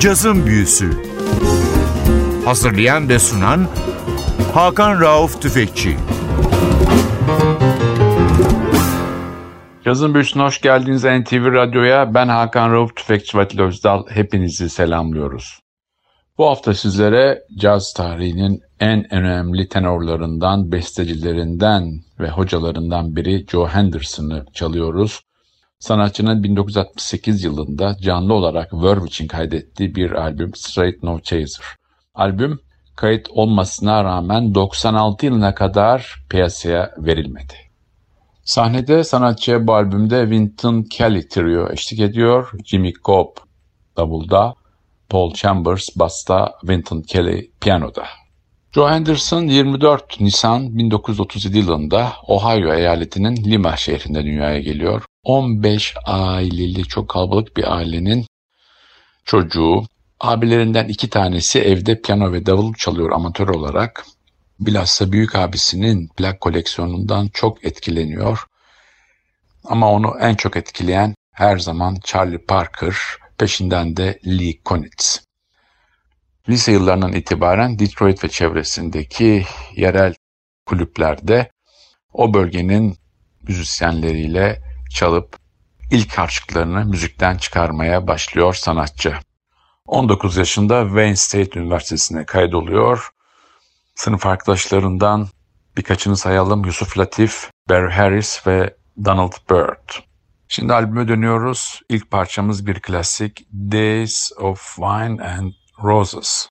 Cazın Büyüsü Hazırlayan ve sunan Hakan Rauf Tüfekçi Cazın Büyüsü'ne hoş geldiniz NTV Radyo'ya. Ben Hakan Rauf Tüfekçi Vatil Özdal. Hepinizi selamlıyoruz. Bu hafta sizlere caz tarihinin en önemli tenorlarından, bestecilerinden ve hocalarından biri Joe Henderson'ı çalıyoruz. Sanatçının 1968 yılında canlı olarak Verve için kaydettiği bir albüm Straight No Chaser. Albüm kayıt olmasına rağmen 96 yılına kadar piyasaya verilmedi. Sahnede sanatçıya bu albümde Wynton Kelly Trio eşlik ediyor. Jimmy Cobb davulda, Paul Chambers basta, Wynton Kelly piyanoda. Joe Henderson 24 Nisan 1937 yılında Ohio eyaletinin Lima şehrinde dünyaya geliyor. 15 aileli çok kalabalık bir ailenin çocuğu. Abilerinden iki tanesi evde piyano ve davul çalıyor amatör olarak. Bilhassa büyük abisinin plak koleksiyonundan çok etkileniyor. Ama onu en çok etkileyen her zaman Charlie Parker, peşinden de Lee Konitz. Lise yıllarından itibaren Detroit ve çevresindeki yerel kulüplerde o bölgenin müzisyenleriyle çalıp ilk harçlıklarını müzikten çıkarmaya başlıyor sanatçı. 19 yaşında Wayne State Üniversitesi'ne kaydoluyor. Sınıf arkadaşlarından birkaçını sayalım. Yusuf Latif, Barry Harris ve Donald Byrd. Şimdi albüme dönüyoruz. İlk parçamız bir klasik Days of Wine and Roses.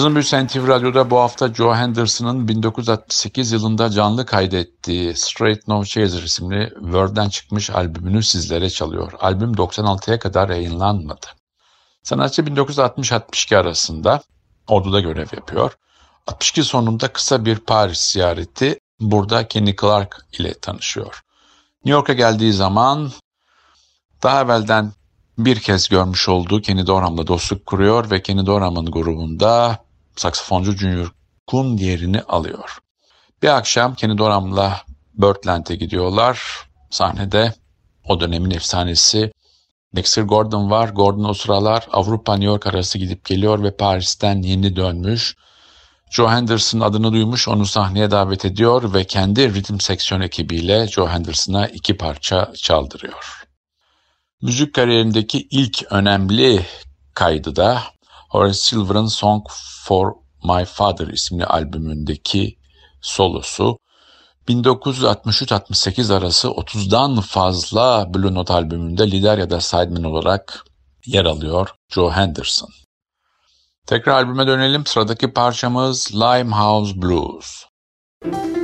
Cazın Büyüsü NTV Radyo'da bu hafta Joe Henderson'ın 1968 yılında canlı kaydettiği Straight No Chaser isimli Word'den çıkmış albümünü sizlere çalıyor. Albüm 96'ya kadar yayınlanmadı. Sanatçı 1960-62 arasında orduda görev yapıyor. 62 sonunda kısa bir Paris ziyareti burada Kenny Clark ile tanışıyor. New York'a geldiği zaman daha evvelden bir kez görmüş olduğu Kenny Dorham'la dostluk kuruyor ve Kenny Dorham'ın grubunda saksafoncu Junior Kuhn yerini alıyor. Bir akşam Kenny Dorham'la Birdland'e gidiyorlar. Sahnede o dönemin efsanesi Dexter Gordon var. Gordon o sıralar Avrupa New York arası gidip geliyor ve Paris'ten yeni dönmüş. Joe Henderson adını duymuş, onu sahneye davet ediyor ve kendi ritim seksiyon ekibiyle Joe Henderson'a iki parça çaldırıyor. Müzik kariyerindeki ilk önemli kaydı da Horace Silver'ın Song for My Father isimli albümündeki solosu. 1963-68 arası 30'dan fazla Blue Note albümünde lider ya da sideman olarak yer alıyor Joe Henderson. Tekrar albüme dönelim. Sıradaki parçamız Limehouse Blues. Müzik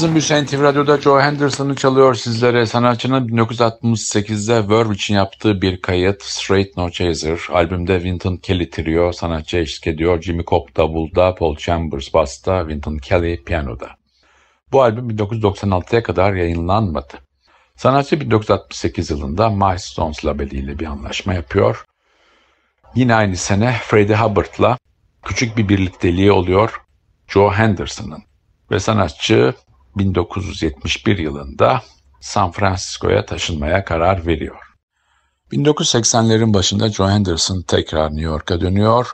Yazın Büyüsen TV Radyo'da Joe Henderson'ı çalıyor sizlere. Sanatçının 1968'de Verve için yaptığı bir kayıt Straight No Chaser. Albümde Winton Kelly Trio sanatçı eşlik ediyor. Jimmy Cobb davulda, Paul Chambers basta, Winton Kelly piyanoda. Bu albüm 1996'ya kadar yayınlanmadı. Sanatçı 1968 yılında Milestones labeliyle bir anlaşma yapıyor. Yine aynı sene Freddie Hubbard'la küçük bir birlikteliği oluyor Joe Henderson'ın ve sanatçı 1971 yılında San Francisco'ya taşınmaya karar veriyor. 1980'lerin başında Joe Henderson tekrar New York'a dönüyor.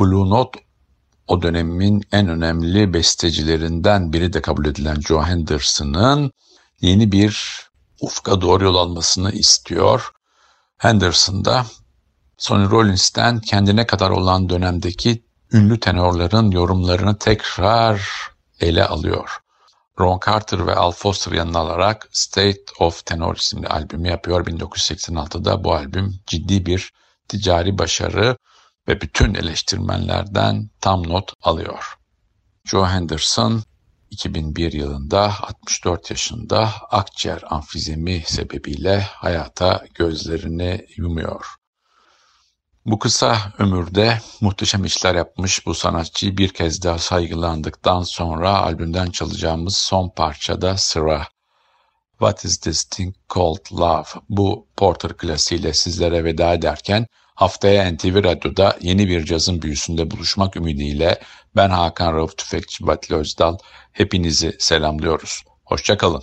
Blue Note o dönemin en önemli bestecilerinden biri de kabul edilen Joe Henderson'ın yeni bir ufka doğru yol almasını istiyor. Henderson da Sonny Rollins'ten kendine kadar olan dönemdeki ünlü tenorların yorumlarını tekrar ele alıyor. Ron Carter ve Al Foster yanına alarak State of Tenor isimli albümü yapıyor. 1986'da bu albüm ciddi bir ticari başarı ve bütün eleştirmenlerden tam not alıyor. Joe Henderson 2001 yılında 64 yaşında akciğer amfizemi sebebiyle hayata gözlerini yumuyor. Bu kısa ömürde muhteşem işler yapmış bu sanatçıyı bir kez daha saygılandıktan sonra albümden çalacağımız son parçada sıra. What is this thing called love? Bu Porter klasiğiyle sizlere veda ederken haftaya NTV Radyo'da yeni bir cazın büyüsünde buluşmak ümidiyle ben Hakan Rauf Tüfekçi Batlı Özdal hepinizi selamlıyoruz. Hoşçakalın.